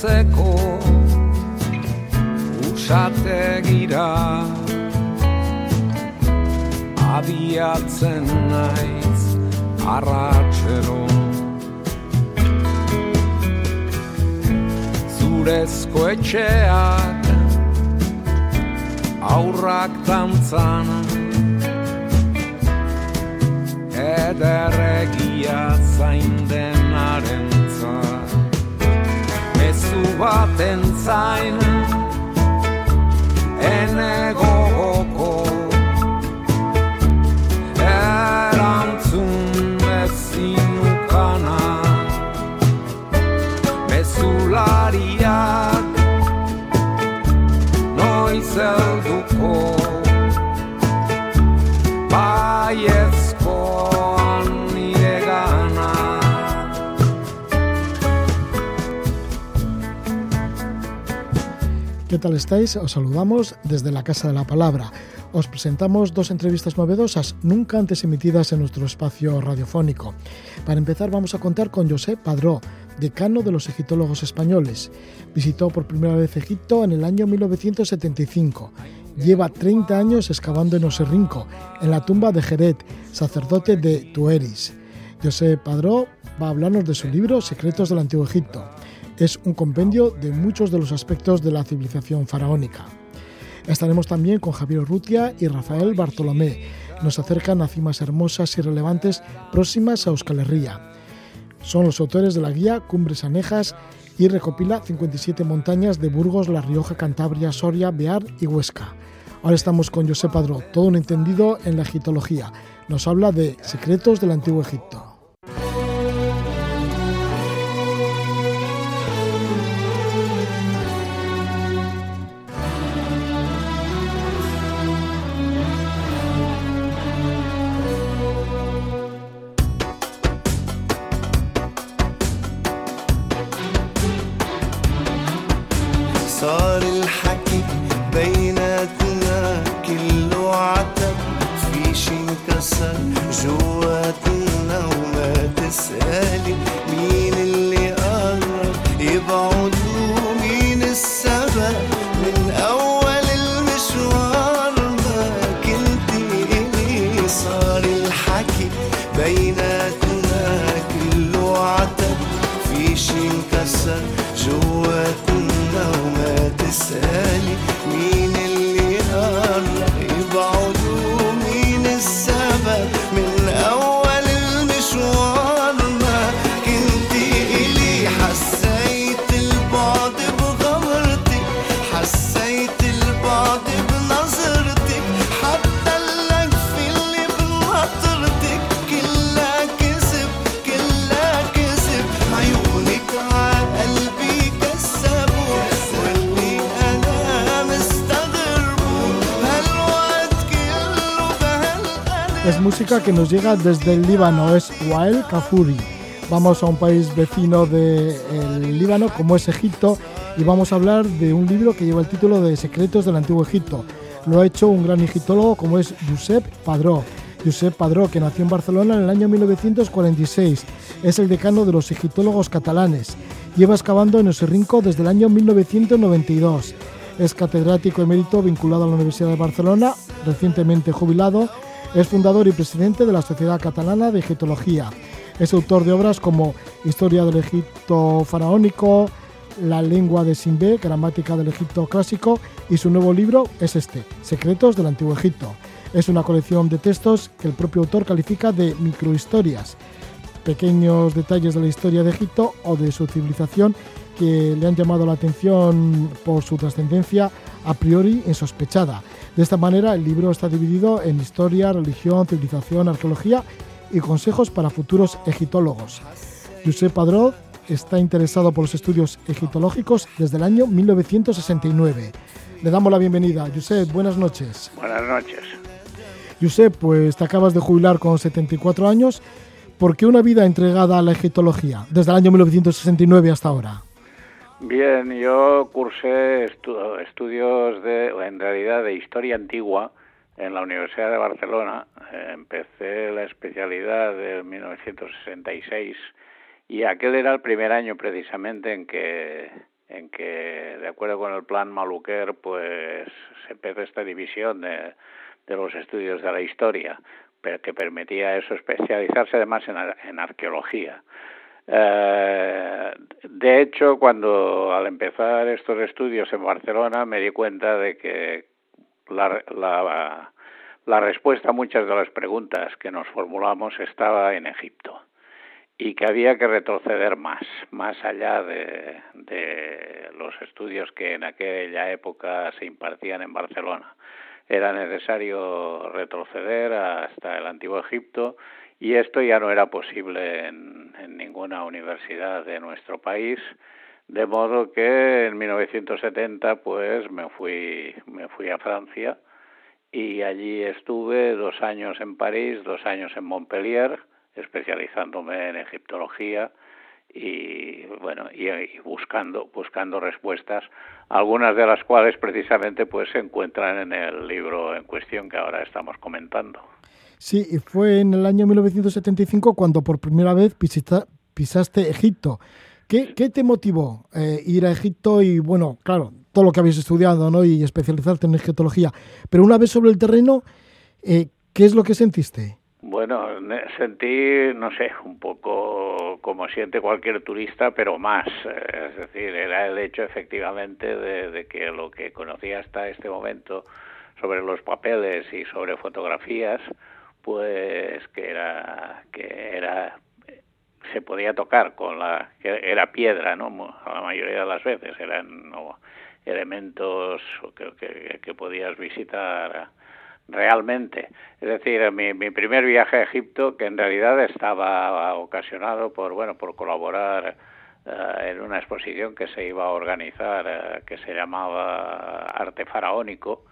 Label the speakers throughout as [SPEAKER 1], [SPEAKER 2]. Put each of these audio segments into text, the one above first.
[SPEAKER 1] Basertzeko Usate gira Abiatzen naiz Arratxero Zurezko etxeak Aurrak tantzan Ederregia zain denaren baten zain. Ene gogoko Erantzun bezinukana Mezulariak Noiz elduko Baiezkoan
[SPEAKER 2] ¿Qué tal estáis? Os saludamos desde la Casa de la Palabra. Os presentamos dos entrevistas novedosas nunca antes emitidas en nuestro espacio radiofónico. Para empezar vamos a contar con José Padró, decano de los egiptólogos españoles. Visitó por primera vez Egipto en el año 1975. Lleva 30 años excavando en Oserrinco, en la tumba de Jeret, sacerdote de Tueris. José Padró va a hablarnos de su libro Secretos del Antiguo Egipto. Es un compendio de muchos de los aspectos de la civilización faraónica. Estaremos también con Javier Rutia y Rafael Bartolomé. Nos acercan a cimas hermosas y relevantes próximas a Euskal Herria. Son los autores de la guía Cumbres Anejas y recopila 57 montañas de Burgos, La Rioja, Cantabria, Soria, Bear y Huesca. Ahora estamos con José Padró, todo un entendido en la egiptología. Nos habla de secretos del Antiguo Egipto. Música que nos llega desde el Líbano, es Wael Kafuri. Vamos a un país vecino del Líbano, como es Egipto, y vamos a hablar de un libro que lleva el título de Secretos del Antiguo Egipto. Lo ha hecho un gran egiptólogo como es Josep Padró. Josep Padró, que nació en Barcelona en el año 1946, es el decano de los egiptólogos catalanes. Lleva excavando en Oserrinco desde el año 1992. Es catedrático emérito vinculado a la Universidad de Barcelona, recientemente jubilado. Es fundador y presidente de la Sociedad Catalana de Egiptología. Es autor de obras como Historia del Egipto faraónico, La lengua de Simbé, Gramática del Egipto clásico, y su nuevo libro es este, Secretos del Antiguo Egipto. Es una colección de textos que el propio autor califica de microhistorias, pequeños detalles de la historia de Egipto o de su civilización que le han llamado la atención por su trascendencia a priori insospechada. De esta manera, el libro está dividido en historia, religión, civilización, arqueología y consejos para futuros egiptólogos. Josep Padró está interesado por los estudios egiptológicos desde el año 1969. Le damos la bienvenida. Josep, buenas noches.
[SPEAKER 3] Buenas noches.
[SPEAKER 2] Josep, pues te acabas de jubilar con 74 años. ¿Por qué una vida entregada a la egiptología desde el año 1969 hasta ahora?
[SPEAKER 3] Bien, yo cursé estu- estudios de, en realidad, de historia antigua en la Universidad de Barcelona. Empecé la especialidad de 1966 Y aquel era el primer año precisamente en que, en que de acuerdo con el plan Maluquer, pues se empezó esta división de, de los estudios de la historia, pero que permitía eso especializarse además en, en arqueología. Eh, de hecho, cuando al empezar estos estudios en Barcelona me di cuenta de que la, la, la respuesta a muchas de las preguntas que nos formulamos estaba en Egipto y que había que retroceder más, más allá de, de, los estudios que en aquella época se impartían en Barcelona. Era necesario retroceder hasta el antiguo Egipto y esto ya no era posible en, ninguna universidad de nuestro país, de modo que en 1970 pues me fui, me fui a Francia y allí estuve dos años en París, dos años en Montpellier, especializándome en egiptología y bueno y, buscando buscando respuestas algunas de las cuales precisamente pues se encuentran en el libro en cuestión que ahora estamos comentando
[SPEAKER 2] sí y fue en el año 1975 cuando por primera vez pisaste Egipto ¿Qué, ¿Qué, te motivó eh, ir a Egipto y, bueno, claro, todo lo que habéis estudiado ¿no? y especializarte en egiptología? Pero una vez sobre el terreno, eh, ¿qué es lo que sentiste?
[SPEAKER 3] Bueno, sentí, no sé, un poco como siente cualquier turista, pero más. Eh, es decir, era el hecho efectivamente de, de que lo que conocía hasta este momento sobre los papeles y sobre fotografías, pues que era que era se podía tocar con la que era piedra no la mayoría de las veces. Eran elementos que, que, podías visitar realmente. Es decir mi, mi primer viaje a Egipto que en realidad estaba ocasionado por bueno por colaborar uh, en una exposición que se iba a organizar uh, que se llamaba arte faraónico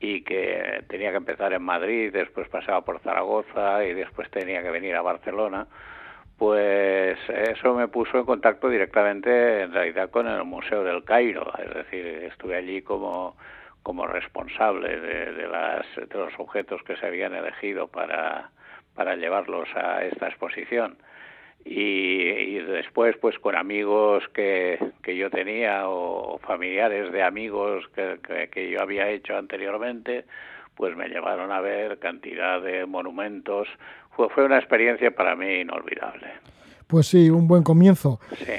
[SPEAKER 3] y que tenía que empezar en Madrid, después pasaba por Zaragoza y después tenía que venir a Barcelona pues eso me puso en contacto directamente en realidad con el Museo del Cairo, es decir, estuve allí como, como responsable de, de, las, de los objetos que se habían elegido para, para llevarlos a esta exposición. Y, y, después pues con amigos que, que yo tenía o familiares de amigos que, que, que yo había hecho anteriormente, pues me llevaron a ver cantidad de monumentos pues fue una experiencia para mí inolvidable.
[SPEAKER 2] Pues sí, un buen comienzo.
[SPEAKER 3] Sí.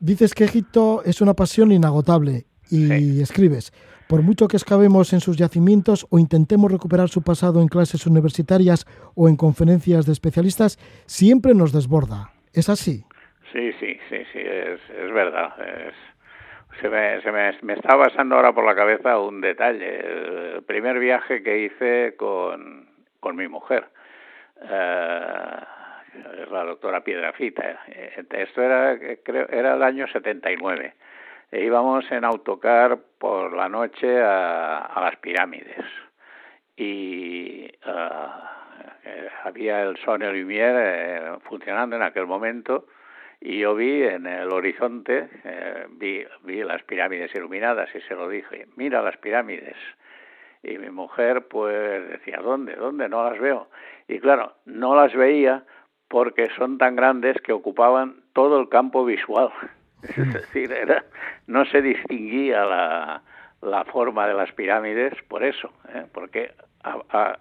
[SPEAKER 2] Dices que Egipto es una pasión inagotable y sí. escribes, por mucho que excavemos en sus yacimientos o intentemos recuperar su pasado en clases universitarias o en conferencias de especialistas, siempre nos desborda. ¿Es así?
[SPEAKER 3] Sí, sí, sí, sí, es, es verdad. Es, se, me, se me, me está pasando ahora por la cabeza un detalle. El primer viaje que hice con, con mi mujer eh, la doctora Piedrafita. Esto era, creo, era el año 79. E íbamos en autocar por la noche a, a las pirámides y uh, había el Sony Lumière eh, funcionando en aquel momento y yo vi en el horizonte, eh, vi, vi las pirámides iluminadas y se lo dije, mira las pirámides. Y mi mujer pues decía, ¿dónde? ¿Dónde? No las veo. Y claro, no las veía porque son tan grandes que ocupaban todo el campo visual. Es decir, era, no se distinguía la, la forma de las pirámides por eso, ¿eh? porque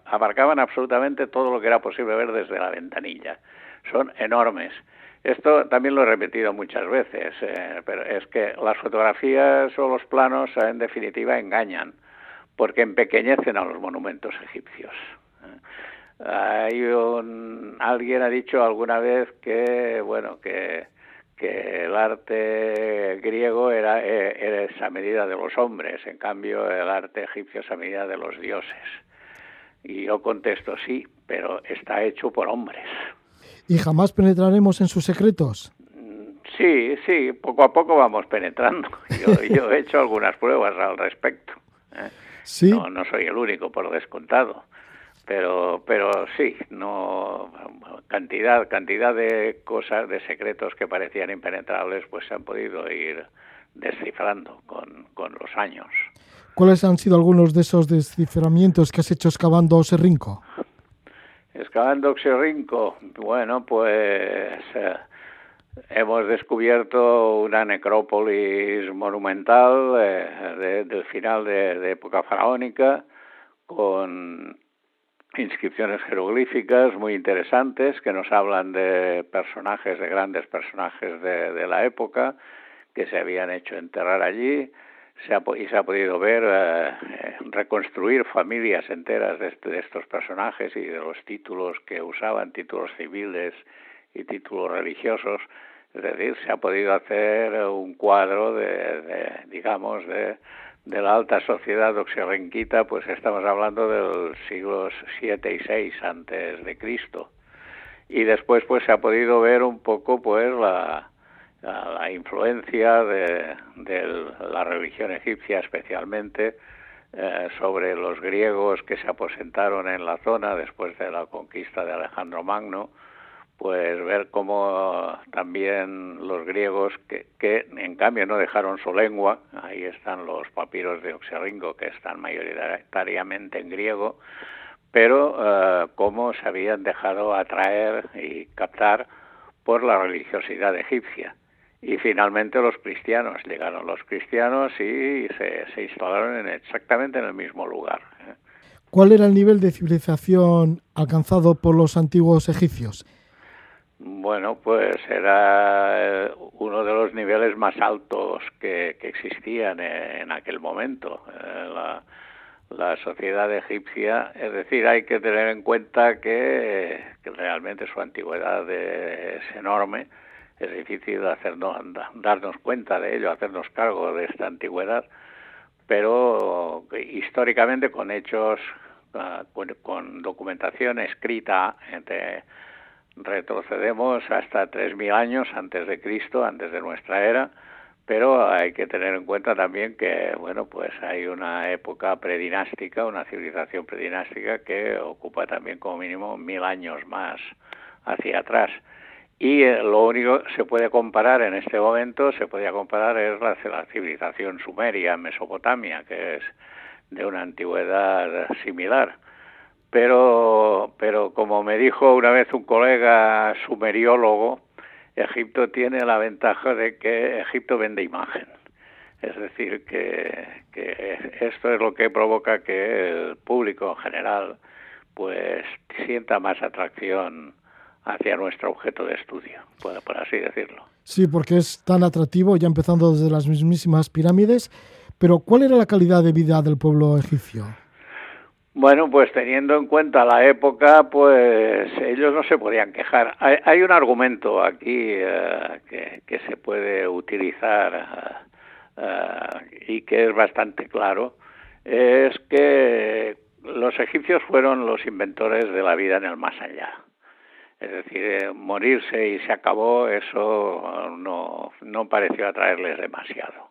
[SPEAKER 3] abarcaban absolutamente todo lo que era posible ver desde la ventanilla. Son enormes. Esto también lo he repetido muchas veces, eh, pero es que las fotografías o los planos en definitiva engañan, porque empequeñecen a los monumentos egipcios. ¿eh? Hay un, alguien ha dicho alguna vez que, bueno, que, que el arte griego era, era esa medida de los hombres, en cambio el arte egipcio es a medida de los dioses. Y yo contesto sí, pero está hecho por hombres.
[SPEAKER 2] ¿Y jamás penetraremos en sus secretos?
[SPEAKER 3] Sí, sí, poco a poco vamos penetrando. Yo, yo he hecho algunas pruebas al respecto. ¿eh?
[SPEAKER 2] Sí.
[SPEAKER 3] No, no soy el único, por descontado pero pero sí no cantidad cantidad de cosas de secretos que parecían impenetrables pues se han podido ir descifrando con, con los años
[SPEAKER 2] ¿Cuáles han sido algunos de esos desciframientos que has hecho excavando Oserrinco?
[SPEAKER 3] Excavando Oserrinco, bueno, pues eh, hemos descubierto una necrópolis monumental eh, del final de, época faraónica con inscripciones jeroglíficas muy interesantes que nos hablan de personajes, de grandes personajes de, la época que se habían hecho enterrar allí se ha, y se ha podido ver eh, reconstruir familias enteras de, de estos personajes y de los títulos que usaban, títulos civiles, y títulos religiosos. Es decir, se ha podido hacer un cuadro de, digamos, de, de, la alta sociedad oxirrenquita, pues estamos hablando del siglos 7 y 6 antes de Cristo. Y después, pues se ha podido ver un poco, pues, la, influencia de, de, la religión egipcia, especialmente, eh, sobre los griegos que se aposentaron en la zona después de la conquista de Alejandro Magno pues ver cómo también los griegos que, en cambio no dejaron su lengua, ahí están los papiros de Oxerringo que están mayoritariamente en griego, pero uh, cómo se habían dejado atraer y captar por la religiosidad egipcia. Y finalmente los cristianos, llegaron los cristianos y se, se instalaron en exactamente en el mismo lugar. ¿eh?
[SPEAKER 2] ¿Cuál era el nivel de civilización alcanzado por los antiguos egipcios?
[SPEAKER 3] Bueno, pues era eh, uno de los niveles más altos que, existían en, aquel momento. Eh, la, la, sociedad egipcia, es decir, hay que tener en cuenta que, realmente su antigüedad es enorme. Es difícil hacernos, darnos cuenta de ello, hacernos cargo de esta antigüedad, pero históricamente con hechos, ah, con, con documentación escrita entre retrocedemos hasta 3.000 años antes de Cristo, antes de nuestra era, pero hay que tener en cuenta también que, bueno, pues hay una época predinástica, una civilización predinástica que ocupa también como mínimo mil años más hacia atrás. Y eh, lo único que se puede comparar en este momento, se podría comparar es la, la civilización sumeria, Mesopotamia, que es de una antigüedad similar pero, pero como me dijo una vez un colega sumeriólogo, Egipto tiene la ventaja de que Egipto vende imagen. Es decir, que, que esto es lo que provoca que el público en general pues sienta más atracción hacia nuestro objeto de estudio, por, por así decirlo.
[SPEAKER 2] Sí, porque es tan atractivo, ya empezando desde las mismísimas pirámides, pero ¿cuál era la calidad de vida del pueblo egipcio?
[SPEAKER 3] Bueno, pues teniendo en cuenta la época, pues ellos no se podían quejar. Hay, un argumento aquí eh, que, se puede utilizar eh, y que es bastante claro, es que los egipcios fueron los inventores de la vida en el más allá. Es decir, eh, morirse y se acabó, eso no, no pareció atraerles demasiado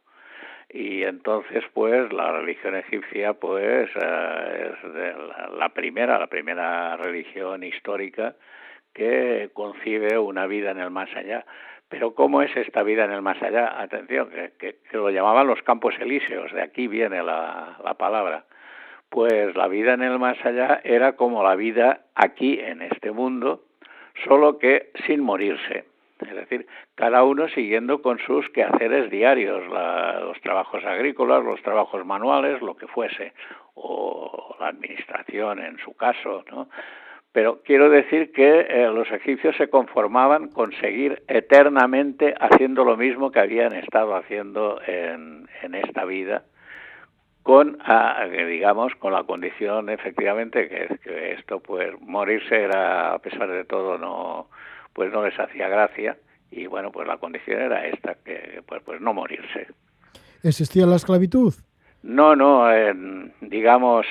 [SPEAKER 3] y entonces pues la religión egipcia pues eh, es de la, primera la primera religión histórica que concibe una vida en el más allá. Pero cómo es esta vida en el más allá atención que, que, lo llamaban los campos elíseos de aquí viene la, la palabra. Pues la vida en el más allá era como la vida aquí en este mundo solo que sin morirse es decir, cada uno siguiendo con sus quehaceres diarios, los trabajos agrícolas, los trabajos manuales, lo que fuese, o la administración en su caso, ¿no? Pero quiero decir que eh, los egipcios se conformaban con seguir eternamente haciendo lo mismo que habían estado haciendo en, en esta vida, con, ah, digamos, con la condición efectivamente que, que esto, pues, morirse era, a pesar de todo, no, pues no les hacía gracia y bueno, pues la condición era esta, que pues, pues no morirse.
[SPEAKER 2] ¿Existía la esclavitud?
[SPEAKER 3] No, no, digamos,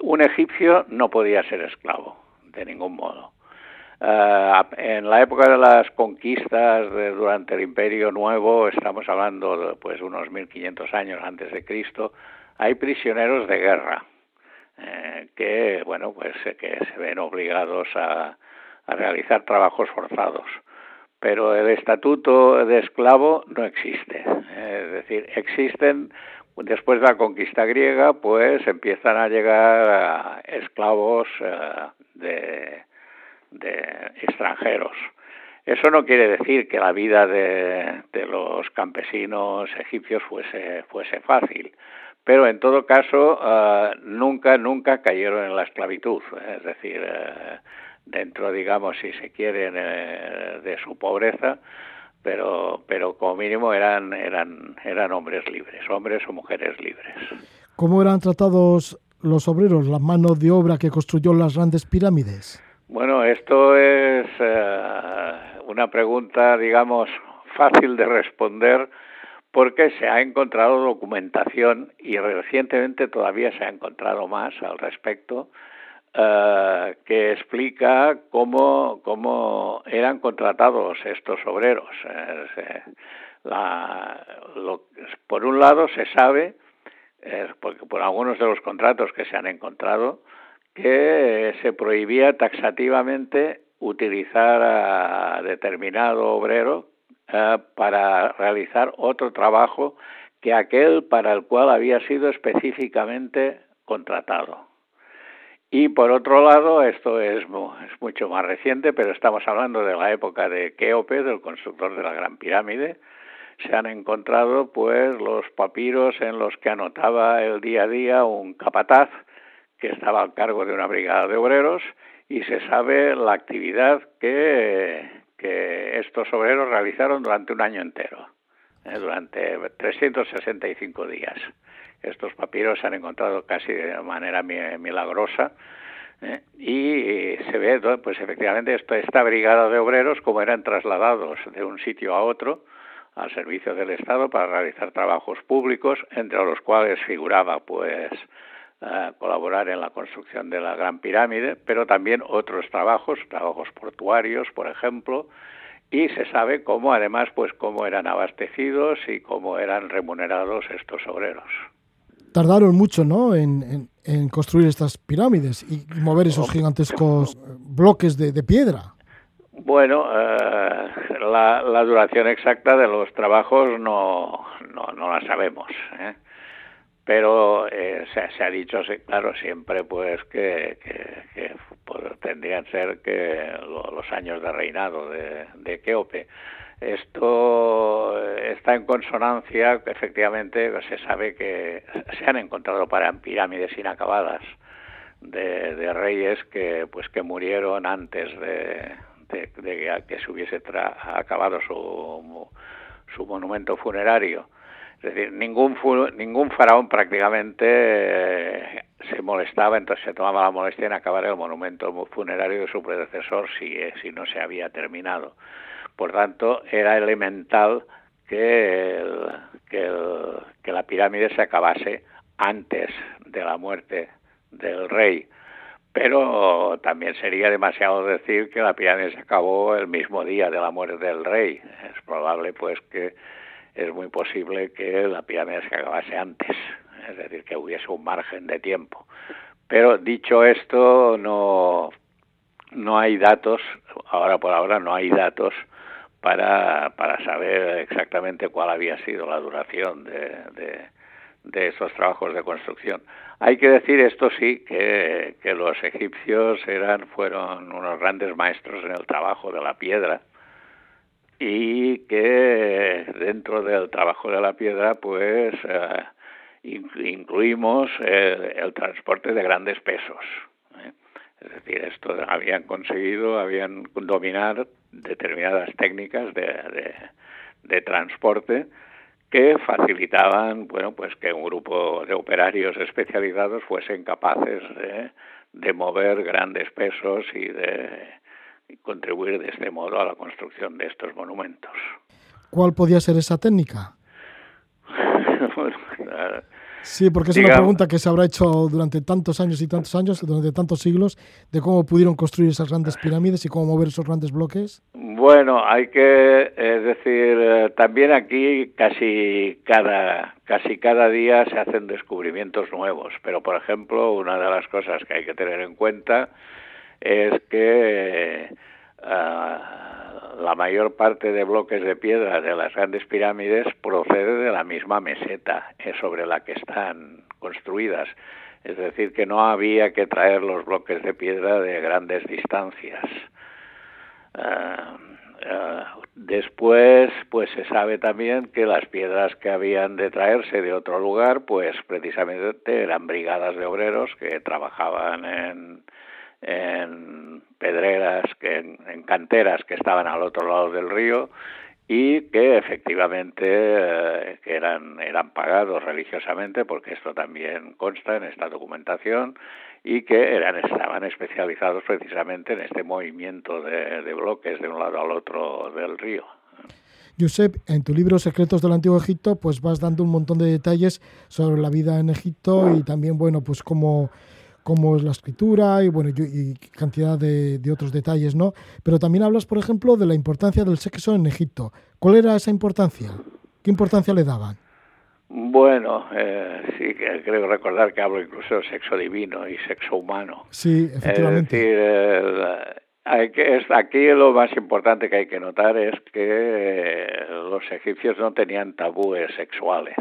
[SPEAKER 3] un egipcio no podía ser esclavo, de ningún modo. Uh, en la época de las conquistas de, durante el Imperio Nuevo, estamos hablando de pues unos 1500 años antes de Cristo, hay prisioneros de guerra eh, que, bueno, pues que se ven obligados a, a realizar trabajos forzados. Pero el estatuto de esclavo no existe. Es decir, existen, después de la conquista griega, pues empiezan a llegar esclavos eh, de, de extranjeros. Eso no quiere decir que la vida de, los campesinos egipcios fuese, fuese fácil, pero en todo caso uh, nunca, nunca cayeron en la esclavitud, es decir, dentro, digamos, si se quiere, uh, de su pobreza, pero, pero como mínimo eran, eran, eran hombres libres, hombres o mujeres libres.
[SPEAKER 2] ¿Cómo eran tratados los obreros, la mano de obra que construyó las grandes pirámides?
[SPEAKER 3] Bueno, esto es eh, una pregunta, digamos, fácil de responder porque se ha encontrado documentación y recientemente todavía se ha encontrado más al respecto eh, que explica cómo, cómo eran contratados estos obreros. Eh, por un lado se sabe, porque por algunos de los contratos que se han encontrado, que se prohibía taxativamente utilizar a determinado obrero eh, para realizar otro trabajo que aquel para el cual había sido específicamente contratado. Y por otro lado, esto es, mucho más reciente, pero estamos hablando de la época de Keope, del constructor de la Gran Pirámide. Se han encontrado pues los papiros en los que anotaba el día a día un capataz que estaba al cargo de una brigada de obreros y se sabe la actividad que, que estos obreros realizaron durante un año entero, eh, durante 365 días. Estos papiros se han encontrado casi de manera milagrosa eh, y se ve, pues efectivamente, esta brigada de obreros, como eran trasladados de un sitio a otro, al servicio del Estado para realizar trabajos públicos, entre los cuales figuraba pues colaborar en la construcción de la Gran Pirámide, pero también otros trabajos, trabajos portuarios, por ejemplo, y se sabe cómo además pues cómo eran abastecidos y cómo eran remunerados estos obreros.
[SPEAKER 2] Tardaron mucho, ¿no? En, construir estas pirámides y mover esos gigantescos bloques de, piedra.
[SPEAKER 3] Bueno, eh, la, la, duración exacta de los trabajos no, no, no la sabemos. ¿eh? pero eh, se, ha dicho, claro, siempre pues que, que, pues, tendrían ser que los años de reinado de, de Keope. Esto está en consonancia, efectivamente, se sabe que se han encontrado pirámides inacabadas de, de reyes que pues que murieron antes de, de, que se hubiese acabado su, su monumento funerario es decir, ningún, ningún faraón prácticamente eh, se molestaba, entonces se tomaba la molestia en acabar el monumento funerario de su predecesor si, eh, si no se había terminado. Por tanto, era elemental que, la pirámide se acabase antes de la muerte del rey. Pero también sería demasiado decir que la pirámide se acabó el mismo día de la muerte del rey. Es probable pues que es muy posible que la pirámide se acabase antes, es decir, que hubiese un margen de tiempo. Pero dicho esto, no, no hay datos, ahora por ahora no hay datos para, para saber exactamente cuál había sido la duración de, de, de esos trabajos de construcción. Hay que decir esto sí, que, que los egipcios eran, fueron unos grandes maestros en el trabajo de la piedra, y que dentro del trabajo de la piedra pues eh, incluimos eh, el transporte de grandes pesos. ¿eh? Es decir, esto habían conseguido, habían dominar determinadas técnicas de, de, transporte que facilitaban, bueno, pues que un grupo de operarios especializados fuesen capaces de, de mover grandes pesos y de y contribuir de este modo a la construcción de estos monumentos.
[SPEAKER 2] ¿Cuál podía ser esa técnica? sí, porque es una pregunta que se habrá hecho durante tantos años y tantos años, durante tantos siglos, de cómo pudieron construir esas grandes pirámides y cómo mover esos grandes bloques.
[SPEAKER 3] Bueno, hay que, es decir, eh, también aquí casi cada, casi cada día se hacen descubrimientos nuevos, pero por ejemplo, una de las cosas que hay que tener en cuenta es que ah, la mayor parte de bloques de piedra de las grandes pirámides procede de la misma meseta eh, sobre la que están construidas. Es decir, que no había que traer los bloques de piedra de grandes distancias. después, pues se sabe también que las piedras que habían de traerse de otro lugar, pues precisamente eran brigadas de obreros que trabajaban en, en pedreras, que en, canteras que estaban al otro lado del río y que efectivamente eh, eran eran pagados religiosamente porque esto también consta en esta documentación y que eran estaban especializados precisamente en este movimiento de, de bloques de un lado al otro del río.
[SPEAKER 2] Josep, en tu libro Secretos del Antiguo Egipto, pues vas dando un montón de detalles sobre la vida en Egipto y también, bueno, pues cómo como es la escritura y bueno y, cantidad de, otros detalles, ¿no? Pero también hablas, por ejemplo, de la importancia del sexo en Egipto. ¿Cuál era esa importancia? ¿Qué importancia le daban?
[SPEAKER 3] Bueno, eh, sí, creo recordar que hablo incluso de sexo divino y sexo humano.
[SPEAKER 2] Sí, efectivamente.
[SPEAKER 3] Es decir, aquí lo más importante que hay que notar es que los egipcios no tenían tabúes sexuales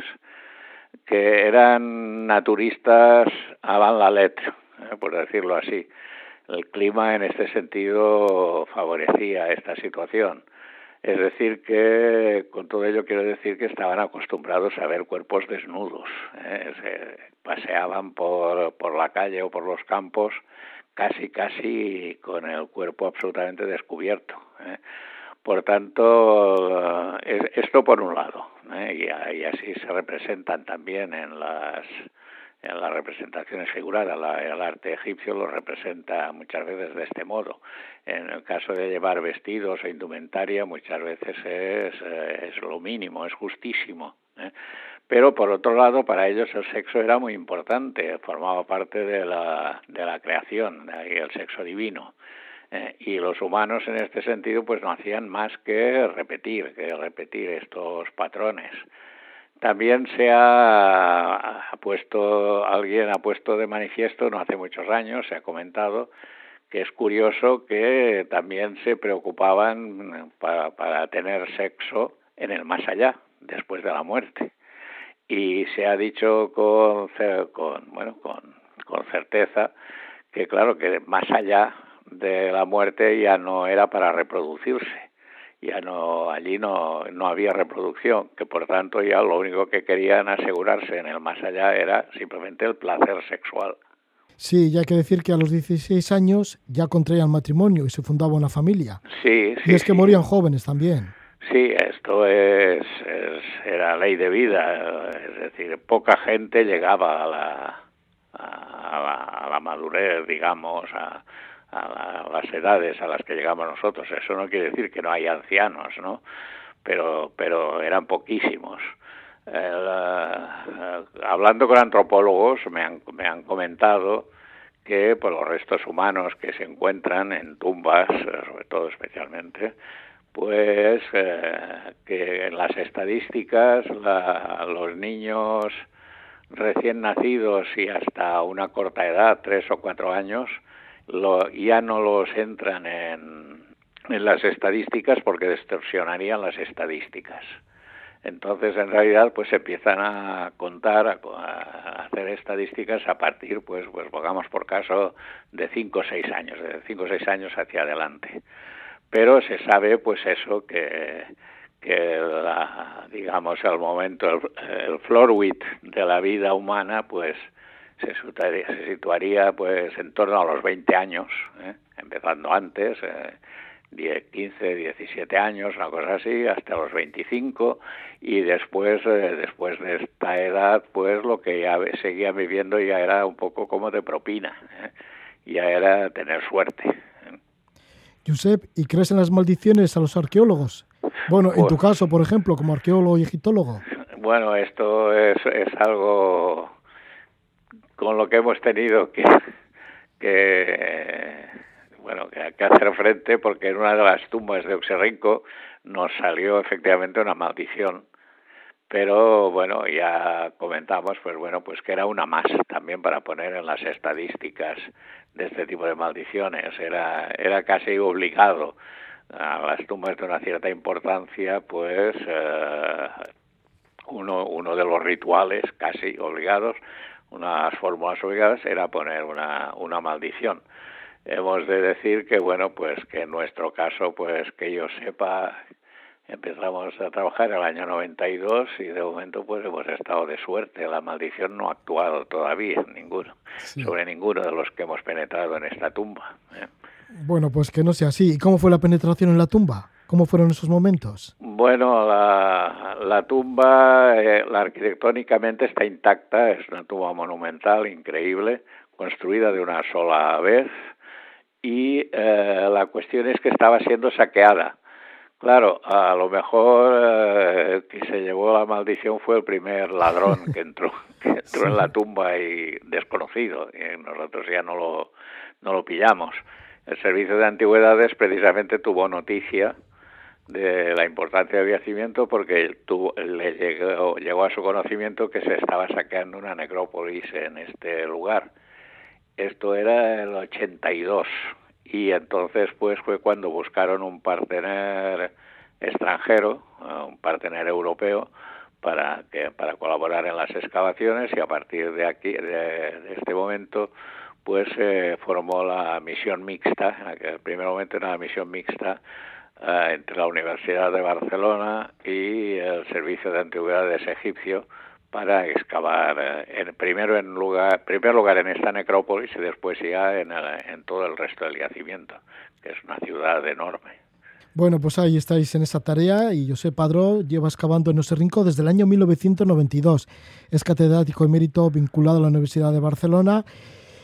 [SPEAKER 3] que eran naturistas avant la lettre, eh, por decirlo así. El clima en este sentido favorecía esta situación. Es decir, que con todo ello quiero decir que estaban acostumbrados a ver cuerpos desnudos. Eh, se paseaban por, por la calle o por los campos casi, casi con el cuerpo absolutamente descubierto. Eh. Por tanto, esto por un lado, ¿eh? y, así se representan también en las en las representaciones figuradas. el arte egipcio lo representa muchas veces de este modo. En el caso de llevar vestidos o indumentaria, muchas veces es, eh, es lo mínimo, es justísimo. ¿eh? Pero por otro lado, para ellos el sexo era muy importante, formaba parte de la, de la creación, de el sexo divino. Eh, y los humanos en este sentido pues no hacían más que repetir, que repetir estos patrones. También se ha, puesto, alguien ha puesto de manifiesto, no hace muchos años, se ha comentado, que es curioso que también se preocupaban para, para tener sexo en el más allá, después de la muerte. Y se ha dicho con, con, bueno, con, con certeza que claro que más allá de la muerte ya no era para reproducirse ya no allí no, no había reproducción, que por tanto ya lo único que querían asegurarse en el más allá era simplemente el placer sexual.
[SPEAKER 2] Sí, ya hay que decir que a los 16 años ya contraían matrimonio y se fundaba una familia.
[SPEAKER 3] Sí,
[SPEAKER 2] sí. Y es que morían jóvenes también.
[SPEAKER 3] Sí, esto es, era ley de vida, es decir, poca gente llegaba a la, a la, a la madurez, digamos, a, a, las edades a las que llegamos nosotros. Eso no quiere decir que no hay ancianos, ¿no? Pero, pero eran poquísimos. Eh, hablando con antropólogos me han, me han comentado que por los restos humanos que se encuentran en tumbas, sobre todo especialmente, pues eh, que en las estadísticas los niños recién nacidos y hasta una corta edad, tres o cuatro años, lo, ya no los entran en, las estadísticas porque distorsionarían las estadísticas. Entonces, en realidad, pues se empiezan a contar, a, hacer estadísticas a partir, pues, pues pongamos por caso, de cinco o seis años, de cinco o seis años hacia adelante. Pero se sabe, pues eso, que, que la, digamos, el momento, el, el width de la vida humana, pues se situaría, se situaría pues en torno a los 20 años, ¿eh? empezando antes, eh, 10, 15, 17 años, una cosa así, hasta los 25 y después eh, después de esta edad pues lo que ya seguía viviendo ya era un poco como de propina, ¿eh? ya era tener suerte. ¿eh?
[SPEAKER 2] Josep, ¿y crees en las maldiciones a los arqueólogos? Bueno, en tu pues caso, por ejemplo, como arqueólogo y egiptólogo.
[SPEAKER 3] Bueno, esto es, es algo con lo que hemos tenido que, que bueno que, hacer frente porque en una de las tumbas de Oxerrinco nos salió efectivamente una maldición. Pero bueno ya comentamos pues bueno pues que era una más también para poner en las estadísticas de este tipo de maldiciones. Era era casi obligado a las tumbas de una cierta importancia pues eh, uno uno de los rituales casi obligados unas fórmulas obligadas era poner una, una maldición. hemos de decir que bueno pues que en nuestro caso pues que yo sepa empezamos a trabajar en el año 92 y de momento pues hemos estado de suerte la maldición no ha actuado todavía ninguno sobre ninguno de los que hemos penetrado en esta tumba ¿eh?
[SPEAKER 2] bueno pues que no sea así ¿y cómo fue la penetración en la tumba? ¿Cómo fueron esos momentos?
[SPEAKER 3] Bueno, la, la tumba eh, la arquitectónicamente está intacta, es una tumba monumental, increíble, construida de una sola vez, y eh, la cuestión es que estaba siendo saqueada. Claro, a lo mejor eh, que se llevó la maldición fue el primer ladrón que entró, que entró en la tumba y desconocido, y nosotros ya no lo, no lo pillamos. El Servicio de Antigüedades precisamente tuvo noticia de la importancia del yacimiento porque tuvo, le llegó, llegó a su conocimiento que se estaba saqueando una necrópolis en este lugar. Esto era el 82 y entonces pues fue cuando buscaron un partener extranjero, un partener europeo para que para colaborar en las excavaciones y a partir de aquí de, este momento pues se formó la misión mixta, en aquel primer momento era la misión mixta eh, entre la Universidad de Barcelona y el Servicio de Antigüedades egipcio para excavar eh, en, primero en primer lugar en esta necrópolis y después ya en, en todo el resto del yacimiento que es una ciudad enorme
[SPEAKER 2] bueno, pues ahí estáis en esa tarea y José Padró lleva excavando en Oserrinco desde el año 1992. Es catedrático emérito vinculado a la Universidad de Barcelona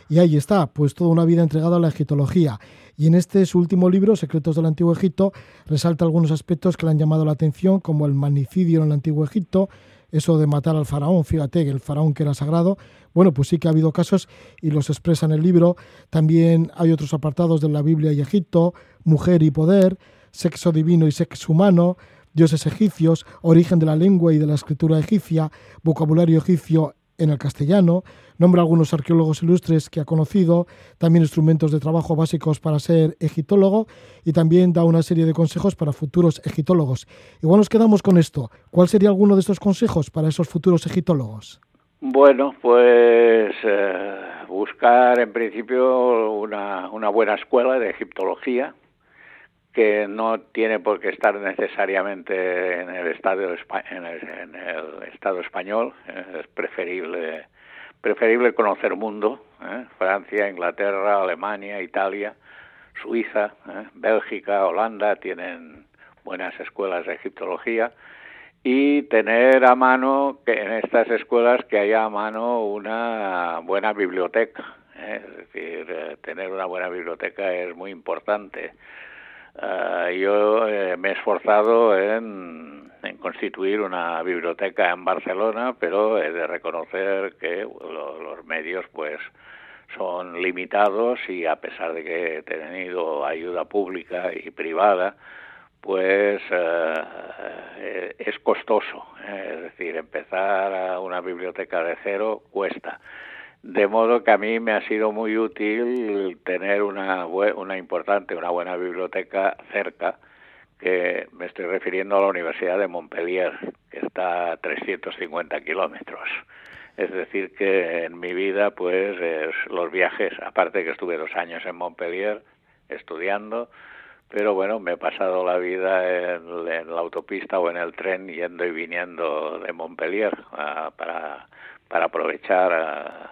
[SPEAKER 2] y ahí está, pues toda una vida entregada a la egiptología. Y en este su último libro, Secretos del Antiguo Egipto, resalta algunos aspectos que le han llamado la atención, como el magnicidio en el Antiguo Egipto, eso de matar al faraón, fíjate que el faraón que era sagrado, bueno, pues sí que ha habido casos y los expresa en el libro. También hay otros apartados de la Biblia y Egipto, mujer y poder, sexo divino y sexo humano, dioses egipcios, origen de la lengua y de la escritura egipcia, vocabulario egipcio en el castellano, nombra algunos arqueólogos ilustres que ha conocido, también instrumentos de trabajo básicos para ser egiptólogo y también da una serie de consejos para futuros egiptólogos. Igual nos quedamos con esto. ¿Cuál sería alguno de estos consejos para esos futuros egiptólogos?
[SPEAKER 3] Bueno, pues eh, buscar en principio una, una buena escuela de egiptología, que no tiene por qué estar necesariamente en el estado en el, estado español es preferible preferible conocer mundo ¿eh? Francia Inglaterra Alemania Italia Suiza ¿eh? Bélgica Holanda tienen buenas escuelas de egiptología y tener a mano que en estas escuelas que haya a mano una buena biblioteca ¿eh? es decir tener una buena biblioteca es muy importante Uh, yo eh, me he esforzado en, constituir una biblioteca en Barcelona, pero he de reconocer que lo, los medios pues son limitados y a pesar de que he tenido ayuda pública y privada, pues uh, es costoso. Es decir, empezar a una biblioteca de cero cuesta. De modo que a mí me ha sido muy útil tener una, una importante, una buena biblioteca cerca, que me estoy refiriendo a la Universidad de Montpellier, que está a 350 kilómetros. Es decir, que en mi vida, pues, los viajes, aparte que estuve dos años en Montpellier estudiando, pero bueno, me he pasado la vida en, la autopista o en el tren yendo y viniendo de Montpellier para, para aprovechar a,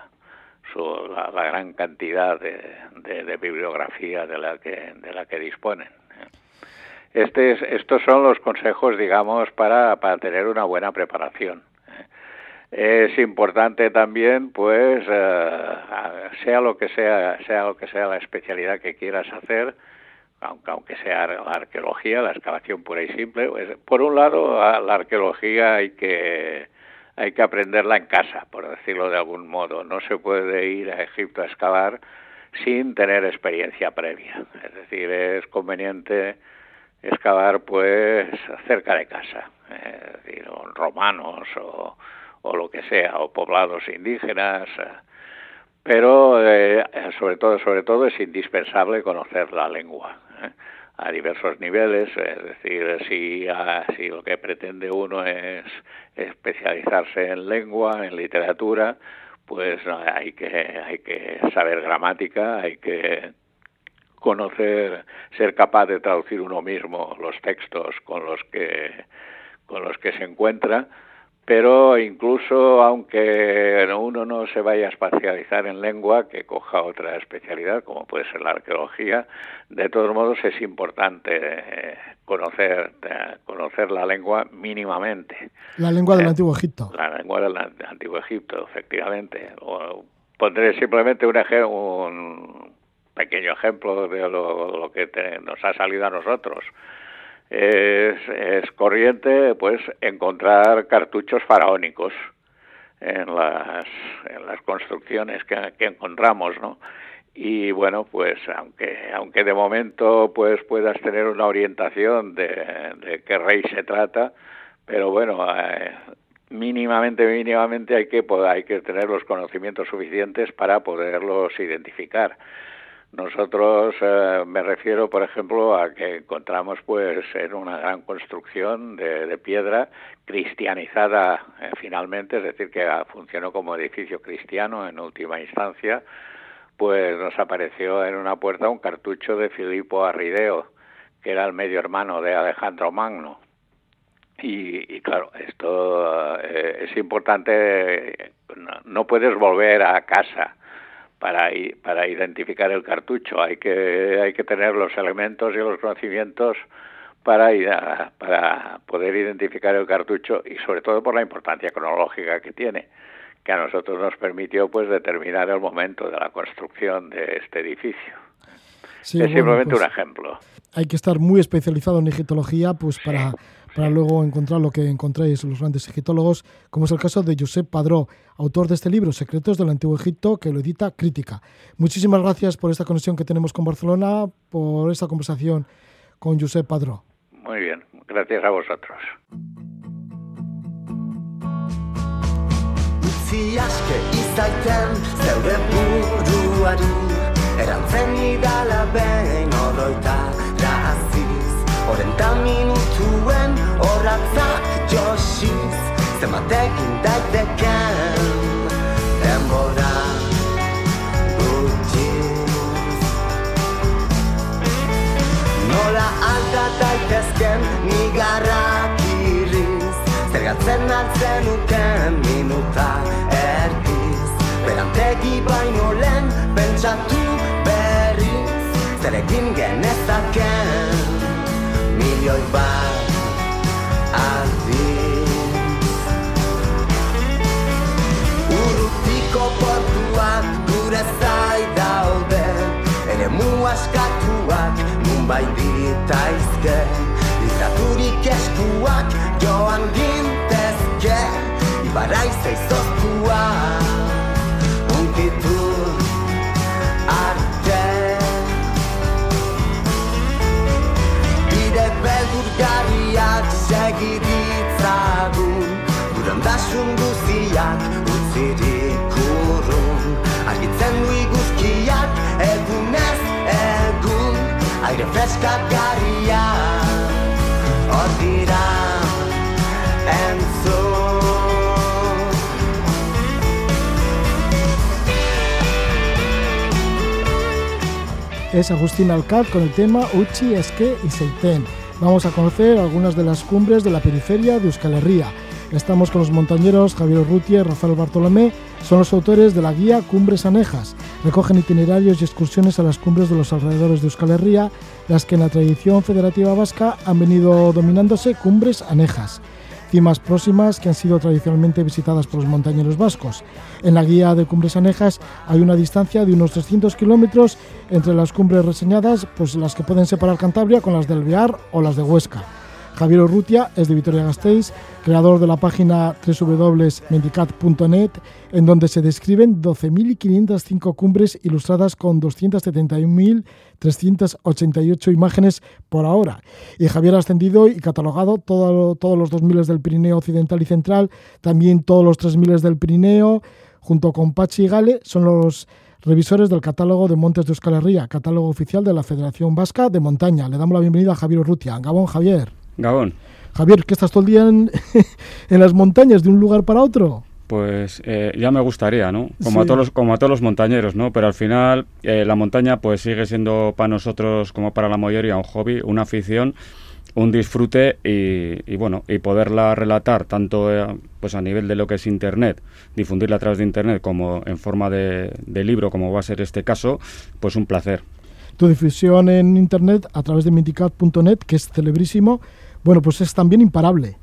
[SPEAKER 3] la, gran cantidad de, bibliografía de la que, de la que disponen. Este estos son los consejos, digamos, para, para tener una buena preparación. Es importante también, pues, eh, sea lo que sea, sea lo que sea la especialidad que quieras hacer, aunque, aunque sea la arqueología, la excavación pura y simple. Pues, por un lado, la arqueología hay que hay que aprenderla en casa, por decirlo de algún modo. No se puede ir a Egipto a excavar sin tener experiencia previa. Es decir, es conveniente excavar pues cerca de casa, es decir, romanos o, o, lo que sea, o poblados indígenas, pero eh, sobre todo, sobre todo es indispensable conocer la lengua. ¿eh? A diversos niveles, es decir, si, si lo que pretende uno es especializarse en lengua, en literatura, pues hay que, hay que saber gramática, hay que conocer, ser capaz de traducir uno mismo los textos con los que con los que se encuentra pero incluso aunque uno no se vaya a especializar en lengua, que coja otra especialidad, como puede ser la arqueología, de todos modos es importante eh, conocer, eh, conocer la lengua mínimamente.
[SPEAKER 2] La lengua del eh, Antiguo Egipto.
[SPEAKER 3] La lengua del Antiguo Egipto, efectivamente. pondré simplemente un, un pequeño ejemplo de lo, que nos ha salido a nosotros es, corriente pues encontrar cartuchos faraónicos en las, en las construcciones que, encontramos, ¿no? Y bueno, pues aunque aunque de momento pues puedas tener una orientación de, qué rey se trata, pero bueno, eh, mínimamente mínimamente hay que hay que tener los conocimientos suficientes para poderlos identificar. Nosotros eh, me refiero, por ejemplo, a que encontramos pues en una gran construcción de, piedra cristianizada eh, finalmente, es decir, que funcionó como edificio cristiano en última instancia, pues nos apareció en una puerta un cartucho de Filipo Arrideo, que era el medio hermano de Alejandro Magno. Y, claro, esto eh, es importante, no puedes volver a casa para, para identificar el cartucho. Hay que, hay que tener los elementos y los conocimientos para, para poder identificar el cartucho y sobre todo por la importancia cronológica que tiene que a nosotros nos permitió pues determinar el momento de la construcción de este edificio. es simplemente
[SPEAKER 2] pues
[SPEAKER 3] un ejemplo.
[SPEAKER 2] Hay que estar muy especializado en egiptología pues para para luego encontrar lo que encontráis los grandes egiptólogos, como es el caso de Josep Padró, autor de este libro, Secretos del Antiguo Egipto, que lo edita Crítica. Muchísimas gracias por esta conexión que tenemos con Barcelona, por esta conversación con Josep Padró.
[SPEAKER 3] Muy bien, gracias a vosotros.
[SPEAKER 4] Horrenta minutuen horratzak josiz Zematekin daiteken Denbora gutxiz. Nola alta daitezken nigarrak irriz Zergatzen altzen uken minuta erdiz. Berantegi baino lehen pentsatu berriz Zerekin genezaken milioi bat aldiz Urrutiko portuak gure zai daude. Ere mu askatuak nun bai ditaizke Izaturik eskuak joan gintezke Ibarai zeizoztua beldurgarriak segi ditzagun Burandasun guziak utzirik urrun Argitzen du iguzkiak egunez egun. Aire freskak garriak Hor dira entzun.
[SPEAKER 2] Es Agustín Alcat con el tema Uchi, Esque y Seiten. Vamos a conocer algunas de las cumbres de la periferia de Euskal Herria. Estamos con los montañeros Javier Urrutia y Rafael Bartolomé, son los autores de la guía Cumbres Anejas. Recogen itinerarios y excursiones a las cumbres de los alrededores de Euskal Herria, las que en la tradición federativa vasca han venido dominándose cumbres anejas cimas próximas que han sido tradicionalmente visitadas por los montañeros vascos. En la guía de cumbres anejas hay una distancia de unos 300 kilómetros entre las cumbres reseñadas, pues las que pueden separar Cantabria con las del Bear o las de Huesca. Javier Urrutia es de Vitoria-Gasteiz, creador de la página www.mendicat.net, en donde se describen 12.505 cumbres ilustradas con 271.388 imágenes por ahora. Y Javier ha ascendido y catalogado todos los 2.000 del Pirineo Occidental y Central, también todos los 3.000 del Pirineo, junto con Pachi y Gale, son los revisores del catálogo de Montes de Euskal Herria, catálogo oficial de la Federación Vasca de Montaña. Le damos la bienvenida a Javier Urrutia. Gabón, Javier.
[SPEAKER 5] Gabón.
[SPEAKER 2] Javier, ¿qué estás todo el día en, las montañas de un lugar para otro?
[SPEAKER 5] Pues eh, ya me gustaría, ¿no? Como, a todos los, como a todos los montañeros, ¿no? Pero al final eh, la montaña pues sigue siendo para nosotros, como para la mayoría, un hobby, una afición, un disfrute y, y, bueno, y poderla relatar tanto eh, pues a nivel de lo que es Internet, difundirla a través de Internet como en forma de, de libro, como va a ser este caso, pues un placer.
[SPEAKER 2] Tu difusión en internet a través de mendicat.net, que es celebrísimo, bueno, pues es también imparable.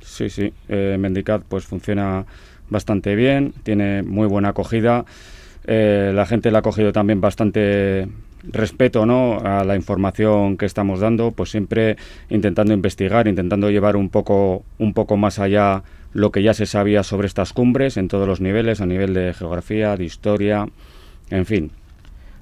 [SPEAKER 5] Sí, sí. Eh, Mendicat pues funciona bastante bien, tiene muy buena acogida. Eh, la gente le ha cogido también bastante respeto ¿no? a la información que estamos dando, pues siempre intentando investigar, intentando llevar un poco, un poco más allá lo que ya se sabía sobre estas cumbres en todos los niveles, a nivel de geografía, de historia, en fin.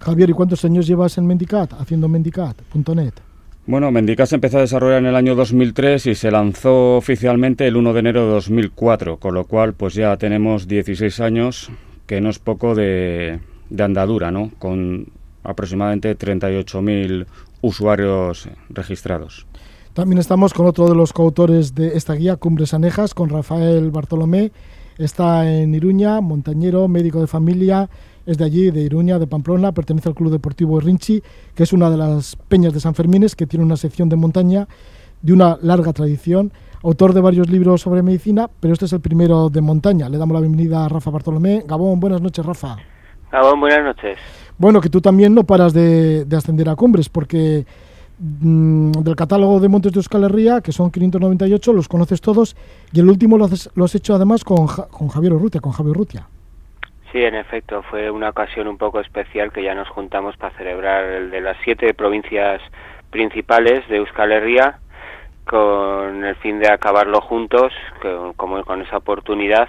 [SPEAKER 2] Javier, ¿y cuántos años llevas en Mendicat, haciendo mendicat.net?
[SPEAKER 5] Bueno, Mendicat se empezó a desarrollar en el año 2003 y se lanzó oficialmente el 1 de enero de 2004, con lo cual pues ya tenemos 16 años, que no es poco de, de andadura, ¿no? Con aproximadamente 38.000 usuarios registrados.
[SPEAKER 2] También estamos con otro de los coautores de esta guía, Cumbres Anejas, con Rafael Bartolomé. Está en Iruña, montañero, médico de familia, es de allí, de Iruña, de Pamplona, pertenece al Club Deportivo Rinchi, que es una de las peñas de San Fermines, que tiene una sección de montaña de una larga tradición. Autor de varios libros sobre medicina, pero este es el primero de montaña. Le damos la bienvenida a Rafa Bartolomé. Gabón, buenas noches, Rafa.
[SPEAKER 6] Gabón, buenas noches.
[SPEAKER 2] Bueno, que tú también no paras de, de ascender a cumbres, porque mm, del catálogo de montes de Euskal Herria, que son 598, los conoces todos, y el último lo, haces- lo has hecho además con, Ja- con Javier Urrutia, con Javier Urrutia.
[SPEAKER 6] Sí, en efecto, fue una ocasión un poco especial que ya nos juntamos para celebrar el de las siete provincias principales de Euskal Herria con el fin de acabarlo juntos, con, como con esa oportunidad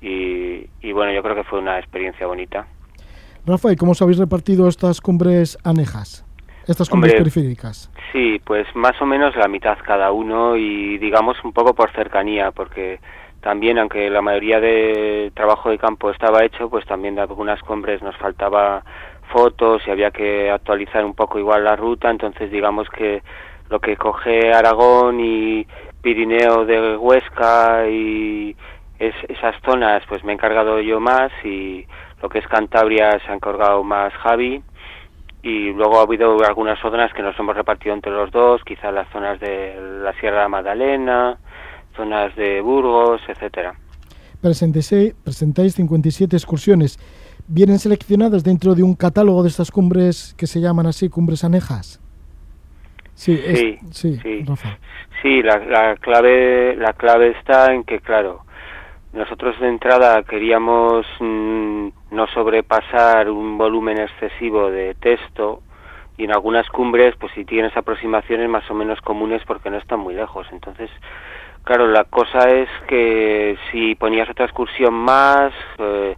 [SPEAKER 6] y, y bueno, yo creo que fue una experiencia bonita.
[SPEAKER 2] Rafa, ¿y cómo os habéis repartido estas cumbres anejas? Estas cumbres
[SPEAKER 6] Hombre,
[SPEAKER 2] periféricas.
[SPEAKER 6] Sí, pues más o menos la mitad cada uno y digamos un poco por cercanía, porque también aunque la mayoría de trabajo de campo estaba hecho, pues también de algunas cumbres nos faltaba fotos y había que actualizar un poco igual la ruta, entonces digamos que lo que coge Aragón y Pirineo de Huesca y es- esas zonas pues me he encargado yo más y lo que es Cantabria se ha encargado más Javi. Y luego ha habido algunas zonas que nos hemos repartido entre los dos, quizás las zonas de la Sierra Magdalena, zonas de Burgos, etcétera.
[SPEAKER 2] Presentáis 57 excursiones. ¿Vienen seleccionadas dentro de un catálogo de estas cumbres que se llaman así, cumbres anejas? Sí, es-
[SPEAKER 6] Sí,
[SPEAKER 2] sí,
[SPEAKER 6] sí.
[SPEAKER 2] Rafa.
[SPEAKER 6] Sí, la, la clave la clave está en que claro, nosotros de entrada queríamos mm, no sobrepasar un volumen excesivo de texto y en algunas cumbres pues si tienes aproximaciones más o menos comunes porque no están muy lejos. Entonces, claro, la cosa es que si ponías otra excursión más eh,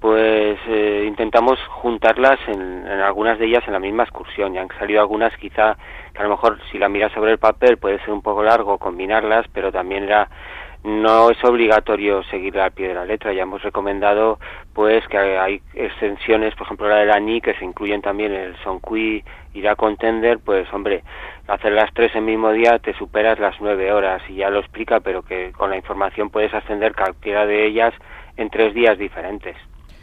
[SPEAKER 6] pues eh, intentamos juntarlas en, en algunas de ellas en la misma excursión. Ya han salido algunas quizá que a lo mejor si la miras sobre el papel puede ser un poco largo combinarlas, pero también era no es obligatorio seguir al pie de la letra. Ya hemos recomendado pues que hay extensiones, por ejemplo la de la NI, que se incluyen también en el Sonqui y la Contender, pues hombre, hacer las tres el mismo día te superas las nueve horas y ya lo explica, pero que con la información puedes ascender cualquiera de ellas en tres días diferentes.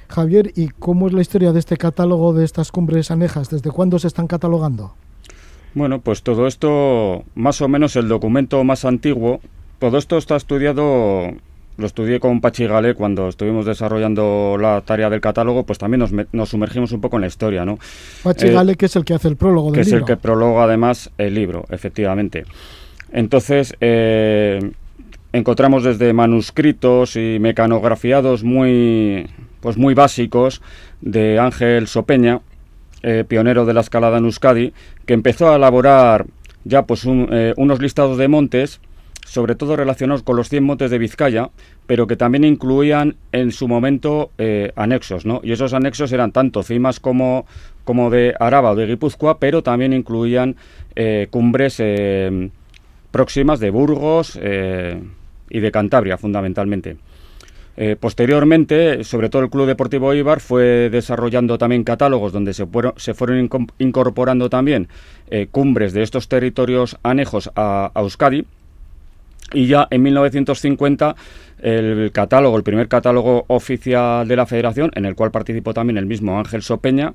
[SPEAKER 2] Javier, ¿y cómo es la historia de este catálogo de estas cumbres anejas? ¿Desde cuándo se están catalogando?
[SPEAKER 5] Bueno, pues todo esto, más o menos el documento más antiguo, todo esto está estudiado, lo estudié con Pachi Gale cuando estuvimos desarrollando la tarea del catálogo, pues también nos, nos sumergimos un poco en la historia, ¿no?
[SPEAKER 2] Pachi
[SPEAKER 5] Eh,
[SPEAKER 2] Gale, que es el que hace el prólogo
[SPEAKER 5] que
[SPEAKER 2] del
[SPEAKER 5] es
[SPEAKER 2] libro.
[SPEAKER 5] el que prologa además el libro, efectivamente. Entonces, eh, encontramos desde manuscritos y mecanografiados muy, pues muy básicos de Ángel Sopeña, eh, pionero de la escalada en Euskadi, que empezó a elaborar ya pues un- eh, unos listados de montes, sobre todo relacionados con los 100 montes de Vizcaya, pero que también incluían en su momento eh, anexos, ¿no? Y esos anexos eran tanto cimas como, como de Araba o de Guipúzcoa, pero también incluían eh, cumbres eh, próximas de Burgos y de Cantabria, fundamentalmente. Posteriormente, sobre todo el Club Deportivo Ibar fue desarrollando también catálogos donde se fueron, incorporando también cumbres de estos territorios anejos a Euskadi y ya en 1950 el catálogo, el primer catálogo oficial de la federación, en el cual participó también el mismo Ángel Sopeña,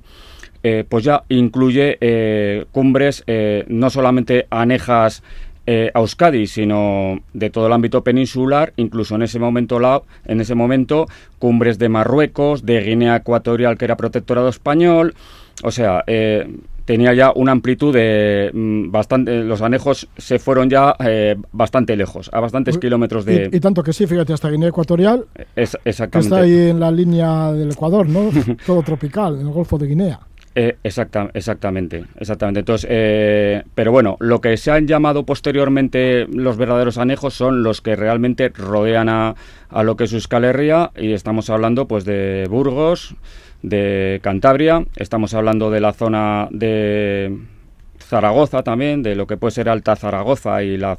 [SPEAKER 5] eh, pues ya incluye eh, cumbres eh, no solamente anejas a Euskadi, sino de todo el ámbito peninsular, incluso en ese momento en ese momento cumbres de Marruecos, de Guinea Ecuatorial que era protectorado español, o sea, tenía ya una amplitud de mm, bastante. Los anejos se fueron ya eh, bastante lejos, a bastantes kilómetros de.
[SPEAKER 2] Y, tanto que sí, fíjate, hasta Guinea Ecuatorial.
[SPEAKER 5] Es, exactamente.
[SPEAKER 2] Que está ahí en la línea del Ecuador, ¿no? Todo tropical, en el Golfo de Guinea.
[SPEAKER 5] Eh, exactamente, exactamente. Entonces, eh, pero bueno, lo que se han llamado posteriormente los verdaderos anejos son los que realmente rodean a, a lo que es Euskal Herria y estamos hablando pues de Burgos, de Cantabria, estamos hablando de la zona de Zaragoza también, de lo que puede ser Alta Zaragoza y la,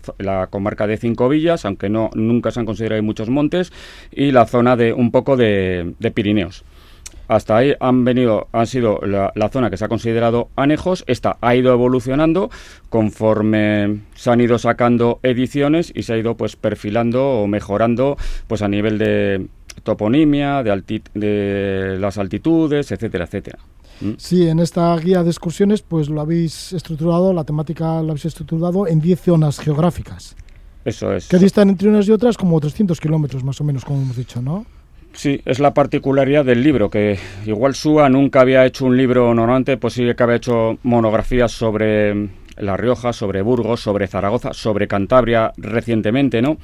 [SPEAKER 5] comarca de Cinco Villas, aunque no nunca se han considerado muchos montes, y la zona de un poco de, Pirineos. Hasta ahí han venido, han sido la, zona que se ha considerado anejos. Esta ha ido evolucionando conforme se han ido sacando ediciones y se ha ido pues perfilando o mejorando pues a nivel de, toponimia, de, de las altitudes, etcétera, etcétera.
[SPEAKER 2] ¿Mm? Sí, en esta guía de excursiones pues lo habéis estructurado, la temática la habéis estructurado en 10 zonas geográficas.
[SPEAKER 5] Eso es.
[SPEAKER 2] Que distan entre unas y otras como 300 kilómetros más o menos, como hemos dicho, ¿no?
[SPEAKER 5] Sí, es la particularidad del libro, que igual SUA nunca había hecho un libro normalmente, pues sí que había hecho monografías sobre La Rioja, sobre Burgos, sobre Zaragoza, sobre Cantabria recientemente, ¿no?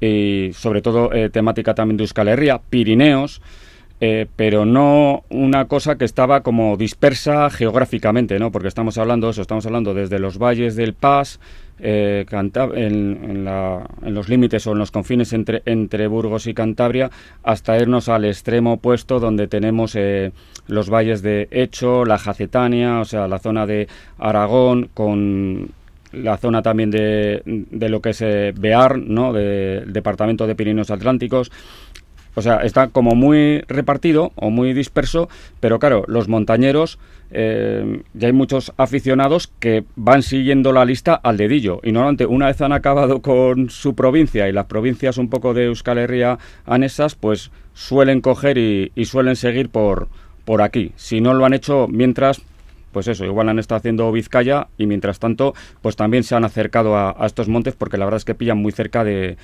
[SPEAKER 5] Y sobre todo eh, temática también de Euskal Herria, Pirineos, eh, pero no una cosa que estaba como dispersa geográficamente, ¿no? Porque estamos hablando de eso, estamos hablando desde los valles del Paz, eh, en, los límites o en los confines entre, entre Burgos y Cantabria, hasta irnos al extremo opuesto donde tenemos los valles de Hecho, la Jacetania, o sea, la zona de Aragón, con la zona también de, de lo que es eh, Bear, ¿no? del departamento de Pirineos Atlánticos. O sea, está como muy repartido o muy disperso, pero claro, los montañeros, eh, ya hay muchos aficionados que van siguiendo la lista al dedillo. Y normalmente, una vez han acabado con su provincia y las provincias un poco de Euskal Herria anesas, pues suelen coger y, y suelen seguir por, por aquí. Si no lo han hecho mientras, pues eso, igual han estado haciendo Vizcaya y mientras tanto, pues también se han acercado a, estos montes porque la verdad es que pillan muy cerca de,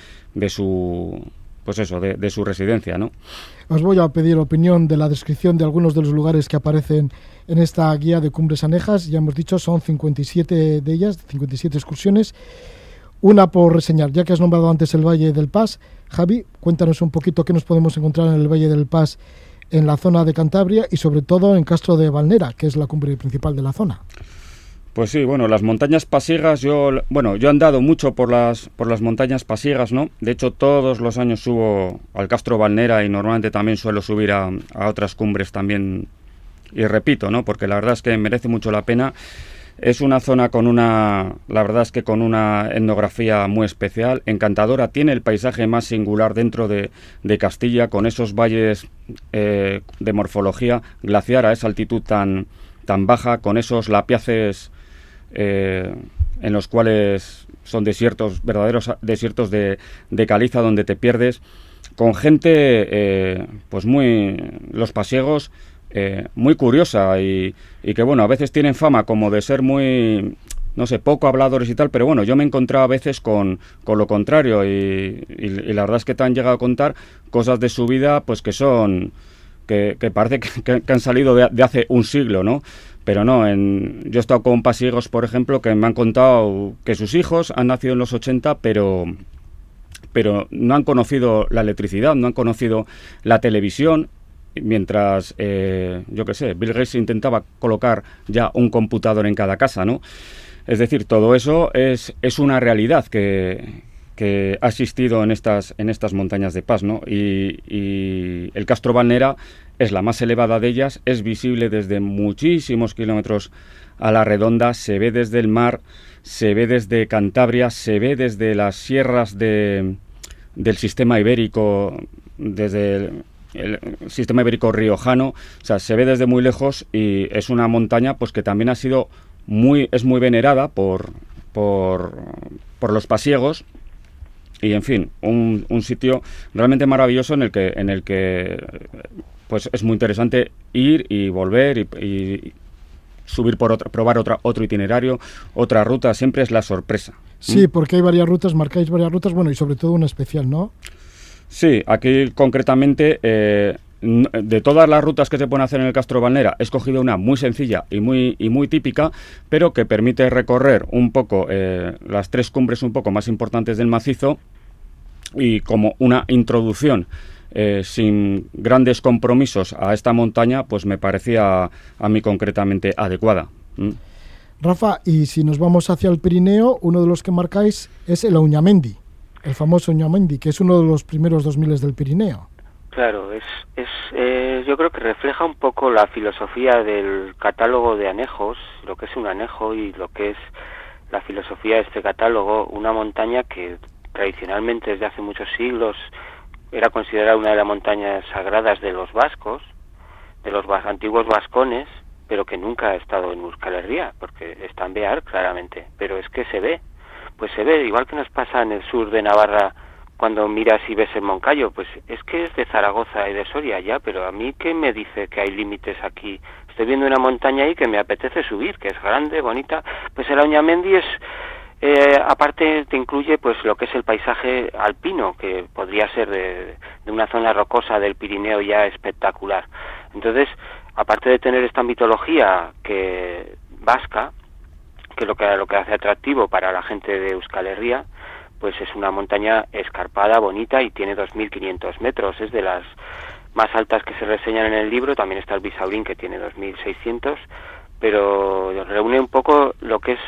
[SPEAKER 5] su pues eso, de, su residencia, ¿no?
[SPEAKER 2] Os voy a pedir opinión de la descripción de algunos de los lugares que aparecen en esta guía de Cumbres Anejas. Ya hemos dicho, son 57 de ellas, 57 excursiones. Una por reseñar, ya que has nombrado antes el Valle del Paz. Javi, cuéntanos un poquito qué nos podemos encontrar en el Valle del Paz en la zona de Cantabria y sobre todo en Castro de Valnera, que es la cumbre principal de la zona.
[SPEAKER 5] Pues sí, bueno, las montañas pasiegas, yo, bueno, yo he andado mucho por las, por las montañas pasiegas, ¿no? De hecho, todos los años subo al Castro Valnera y normalmente también suelo subir a, a otras cumbres también. Y repito, ¿no? Porque la verdad es que merece mucho la pena es una zona con una, la verdad es que con una etnografía muy especial, encantadora. Tiene el paisaje más singular dentro de, Castilla, con esos valles eh, de morfología glaciar a esa altitud tan, tan baja, con esos lapiaces eh, en los cuales son desiertos, verdaderos desiertos de, de caliza donde te pierdes, con gente, eh, pues muy, los pasiegos eh, muy curiosa y, que, bueno, a veces tienen fama como de ser muy, no sé, poco habladores y tal, pero bueno, yo me he encontrado a veces con, con lo contrario y, la verdad es que te han llegado a contar cosas de su vida, pues que son, que, parece que, han salido de, hace un siglo, ¿no? Pero no, en, yo he estado con pasiegos, por ejemplo, que me han contado que sus hijos han nacido en los 80, pero pero no han conocido la electricidad, no han conocido la televisión mientras, eh, yo qué sé, Bill Gates intentaba colocar ya un computador en cada casa, ¿no? Es decir, todo eso es, es una realidad que, que ha existido en estas, en estas montañas de paz, ¿no? Y, el Castro Balnera es la más elevada de ellas, es visible desde muchísimos kilómetros a la redonda, se ve desde el mar, se ve desde Cantabria, se ve desde las sierras de, del sistema ibérico, desde el sistema ibérico riojano, o sea, se ve desde muy lejos y es una montaña pues que también ha sido muy es muy venerada por por, por los pasiegos y en fin, un, un sitio realmente maravilloso en el que, en el que pues es muy interesante ir y volver y, y subir por otra, probar otra, otro itinerario, otra ruta, siempre es la sorpresa.
[SPEAKER 2] Sí, porque hay varias rutas, marcáis varias rutas, bueno, y sobre todo una especial, ¿no?
[SPEAKER 5] Sí, aquí concretamente, eh, de todas las rutas que se pueden hacer en el Castro Balnera, he escogido una muy sencilla y muy, y muy típica, pero que permite recorrer un poco eh, las tres cumbres un poco más importantes del macizo y como una introducción eh, sin grandes compromisos a esta montaña, pues me parecía a mí concretamente adecuada. ¿m?
[SPEAKER 2] Rafa, y si nos vamos hacia el Pirineo, uno de los que marcáis es el Auñamendi, el famoso Auñamendi, que es uno de los primeros 2000 del Pirineo.
[SPEAKER 6] Claro, es, es eh, yo creo que refleja un poco la filosofía del catálogo de anejos, lo que es un anejo y lo que es la filosofía de este catálogo, una montaña que tradicionalmente desde hace muchos siglos era considerada una de las montañas sagradas de los vascos, de los antiguos vascones, pero que nunca ha estado en Euskal porque está en Bear claramente, pero es que se ve, pues se ve, igual que nos pasa en el sur de Navarra cuando miras y ves el Moncayo, pues es que es de Zaragoza y de Soria ya, pero a mí qué me dice que hay límites aquí. Estoy viendo una montaña ahí que me apetece subir, que es grande, bonita. Pues el Auñamendi es, eh, aparte te incluye pues lo que es el paisaje alpino, que podría ser de, de una zona rocosa del Pirineo ya espectacular. Entonces, aparte de tener esta mitología que vasca, que lo que lo que hace atractivo para la gente de Euskal Herria, pues es una montaña escarpada, bonita y tiene 2.500 metros. Es de las más altas que se reseñan en el libro. También está el Bisaurín que tiene 2.600, pero reúne un poco lo que es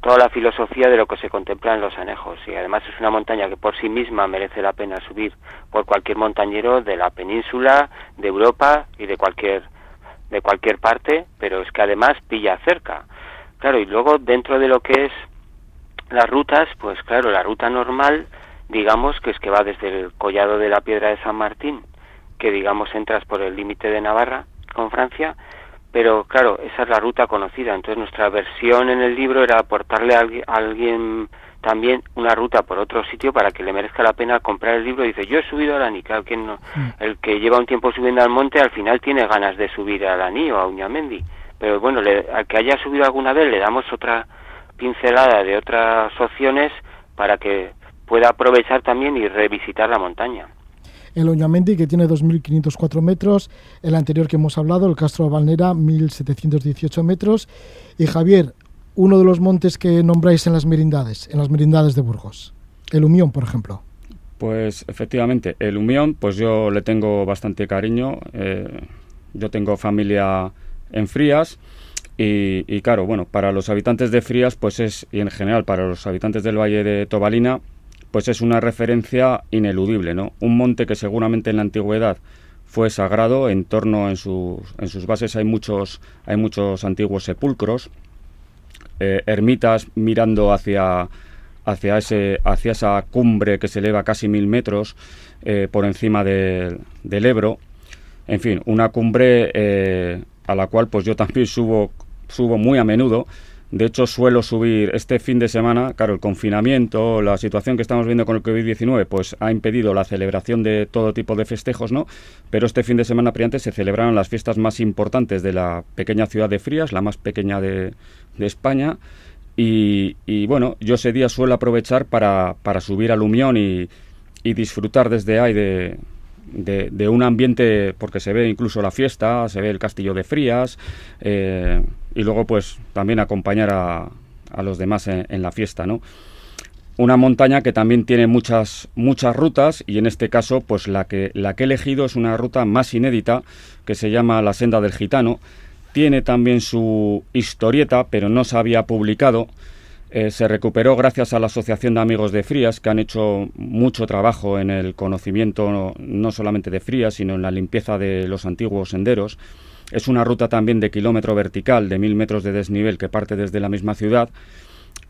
[SPEAKER 6] toda la filosofía de lo que se contempla en los anejos. Y además es una montaña que por sí misma merece la pena subir por cualquier montañero de la península, de Europa y de cualquier de cualquier parte, pero es que además pilla cerca. Claro, y luego dentro de lo que es las rutas, pues claro, la ruta normal, digamos que es que va desde el collado de la Piedra de San Martín, que digamos entras por el límite de Navarra con Francia, pero claro, esa es la ruta conocida. Entonces nuestra versión en el libro era aportarle a alguien, también una ruta por otro sitio para que le merezca la pena comprar el libro. Y dice, yo he subido a Lani, claro, ¿quién no? El que lleva un tiempo subiendo al monte al final tiene ganas de subir a Lani o a Uñamendi. Pero bueno, le- al que haya subido alguna vez le damos otra pincelada de otras opciones para que pueda aprovechar también y revisitar la montaña.
[SPEAKER 2] El Oñamendi, que tiene 2.504 metros, el anterior que hemos hablado, el Castro Balnera, 1.718 metros, y Javier, uno de los montes que nombráis en las merindades, en las merindades de Burgos, el Umión, por ejemplo.
[SPEAKER 5] Pues efectivamente, el Umión, pues yo le tengo bastante cariño. eh, yo tengo familia en Frías y, y claro, bueno, para los habitantes de Frías, pues es, y en general para los habitantes del Valle de Tobalina, pues es una referencia ineludible, ¿no? Un monte que seguramente en la antigüedad fue sagrado, en torno en sus, en sus bases hay muchos, hay muchos antiguos sepulcros, eh, ermitas mirando hacia, hacia, ese, hacia esa cumbre que se eleva casi mil metros eh, por encima de- del Ebro. En fin, una cumbre eh, a la cual pues yo también subo, subo muy a menudo. De hecho, suelo subir este fin de semana, claro, el confinamiento, la situación que estamos viendo con el COVID-19, pues ha impedido la celebración de todo tipo de festejos, ¿no? Pero este fin de semana priante se celebraron las fiestas más importantes de la pequeña ciudad de Frías, la más pequeña de, de España. Y, bueno, yo ese día suelo aprovechar para, para subir al Umión y, y disfrutar desde ahí de, de, un ambiente, porque se ve incluso la fiesta, se ve el castillo de Frías, eh, y luego pues también acompañar a, a los demás en, en la fiesta, ¿no? Una montaña que también tiene muchas, muchas rutas y en este caso pues la que, la que he elegido es una ruta más inédita que se llama la Senda del Gitano. Tiene también su historieta pero no se había publicado. Eh, se recuperó gracias a la Asociación de Amigos de Frías, que han hecho mucho trabajo en el conocimiento no, solamente de Frías, sino en la limpieza de los antiguos senderos. Es una ruta también de kilómetro vertical, de mil metros de desnivel, que parte desde la misma ciudad.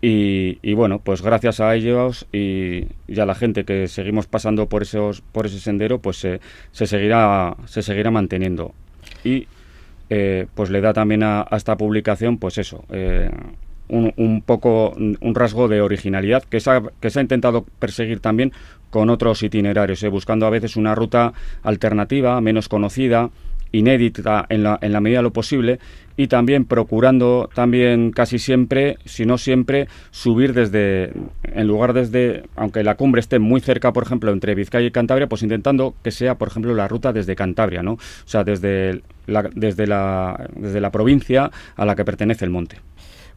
[SPEAKER 5] Y, bueno, pues gracias a ellos y, y, a la gente que seguimos pasando por, esos, por ese sendero, pues se, se seguirá, se seguirá manteniendo. Y eh, pues le da también a, a, esta publicación, pues eso, eh, un, poco un rasgo de originalidad que se, ha, que se ha intentado perseguir también con otros itinerarios, ¿eh? buscando a veces una ruta alternativa, menos conocida, inédita en la, en la medida de lo posible y también procurando también casi siempre, si no siempre, subir desde, en lugar desde, aunque la cumbre esté muy cerca, por ejemplo, entre Vizcaya y Cantabria, pues intentando que sea, por ejemplo, la ruta desde Cantabria, ¿no? O sea, desde la, desde la, desde la provincia a la que pertenece el monte.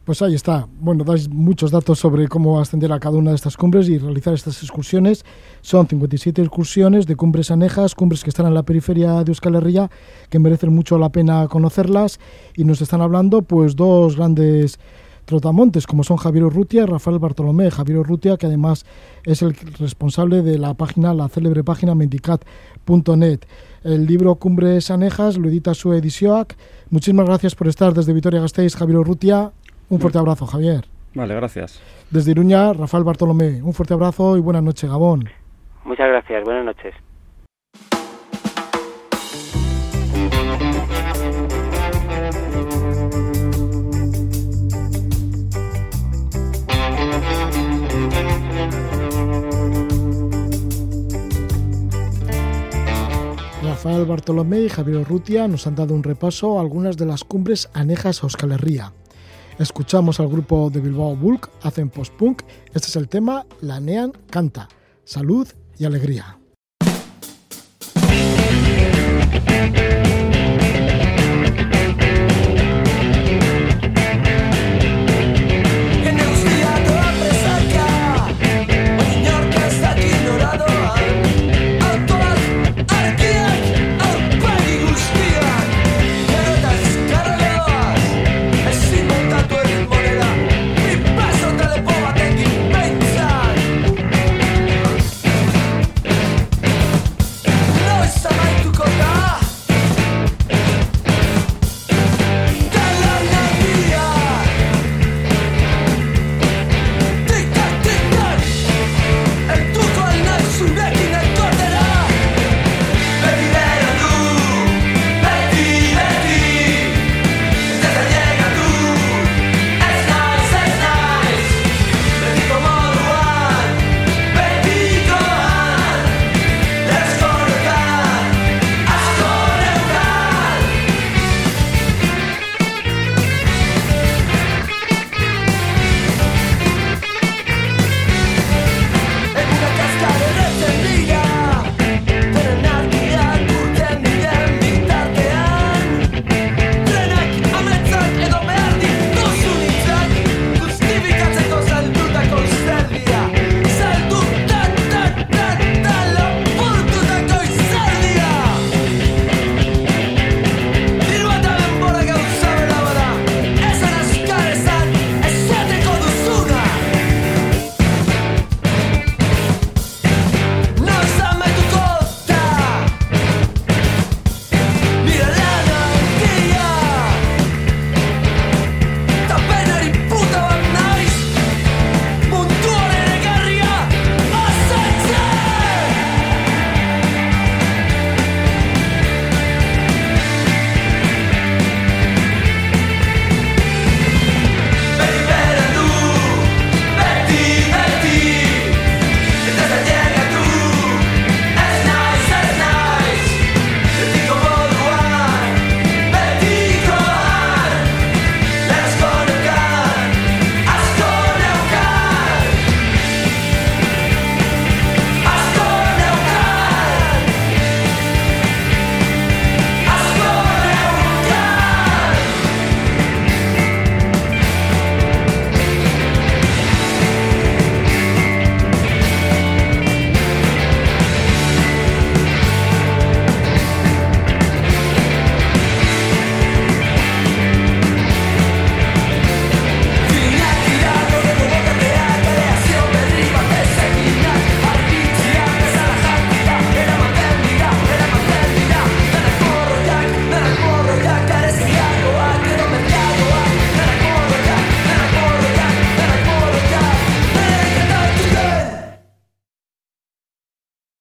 [SPEAKER 2] Pues ahí está. Bueno, dais muchos datos sobre cómo ascender a cada una de estas cumbres y realizar estas excursiones. Son 57 excursiones de cumbres anejas, cumbres que están en la periferia de Euskal Herria, que merecen mucho la pena conocerlas. Y nos están hablando, pues, dos grandes trotamontes, como son Javier Urrutia y Rafael Bartolomé. Javier Urrutia, que además es el responsable de la página, la célebre página mendicat.net. El libro Cumbres Anejas lo edita su edición. Muchísimas gracias por estar desde Vitoria-Gasteiz, Javier Urrutia. Un fuerte abrazo, Javier.
[SPEAKER 5] Vale, gracias.
[SPEAKER 2] Desde Iruña, Rafael Bartolomé. Un fuerte abrazo y buenas noches, Gabón.
[SPEAKER 6] Muchas gracias, buenas noches.
[SPEAKER 2] Rafael Bartolomé y Javier Urrutia nos han dado un repaso a algunas de las cumbres anejas a Euskal Herria. Escuchamos al grupo de Bilbao Bulk, hacen post-punk. Este es el tema La Nean canta. Salud y alegría.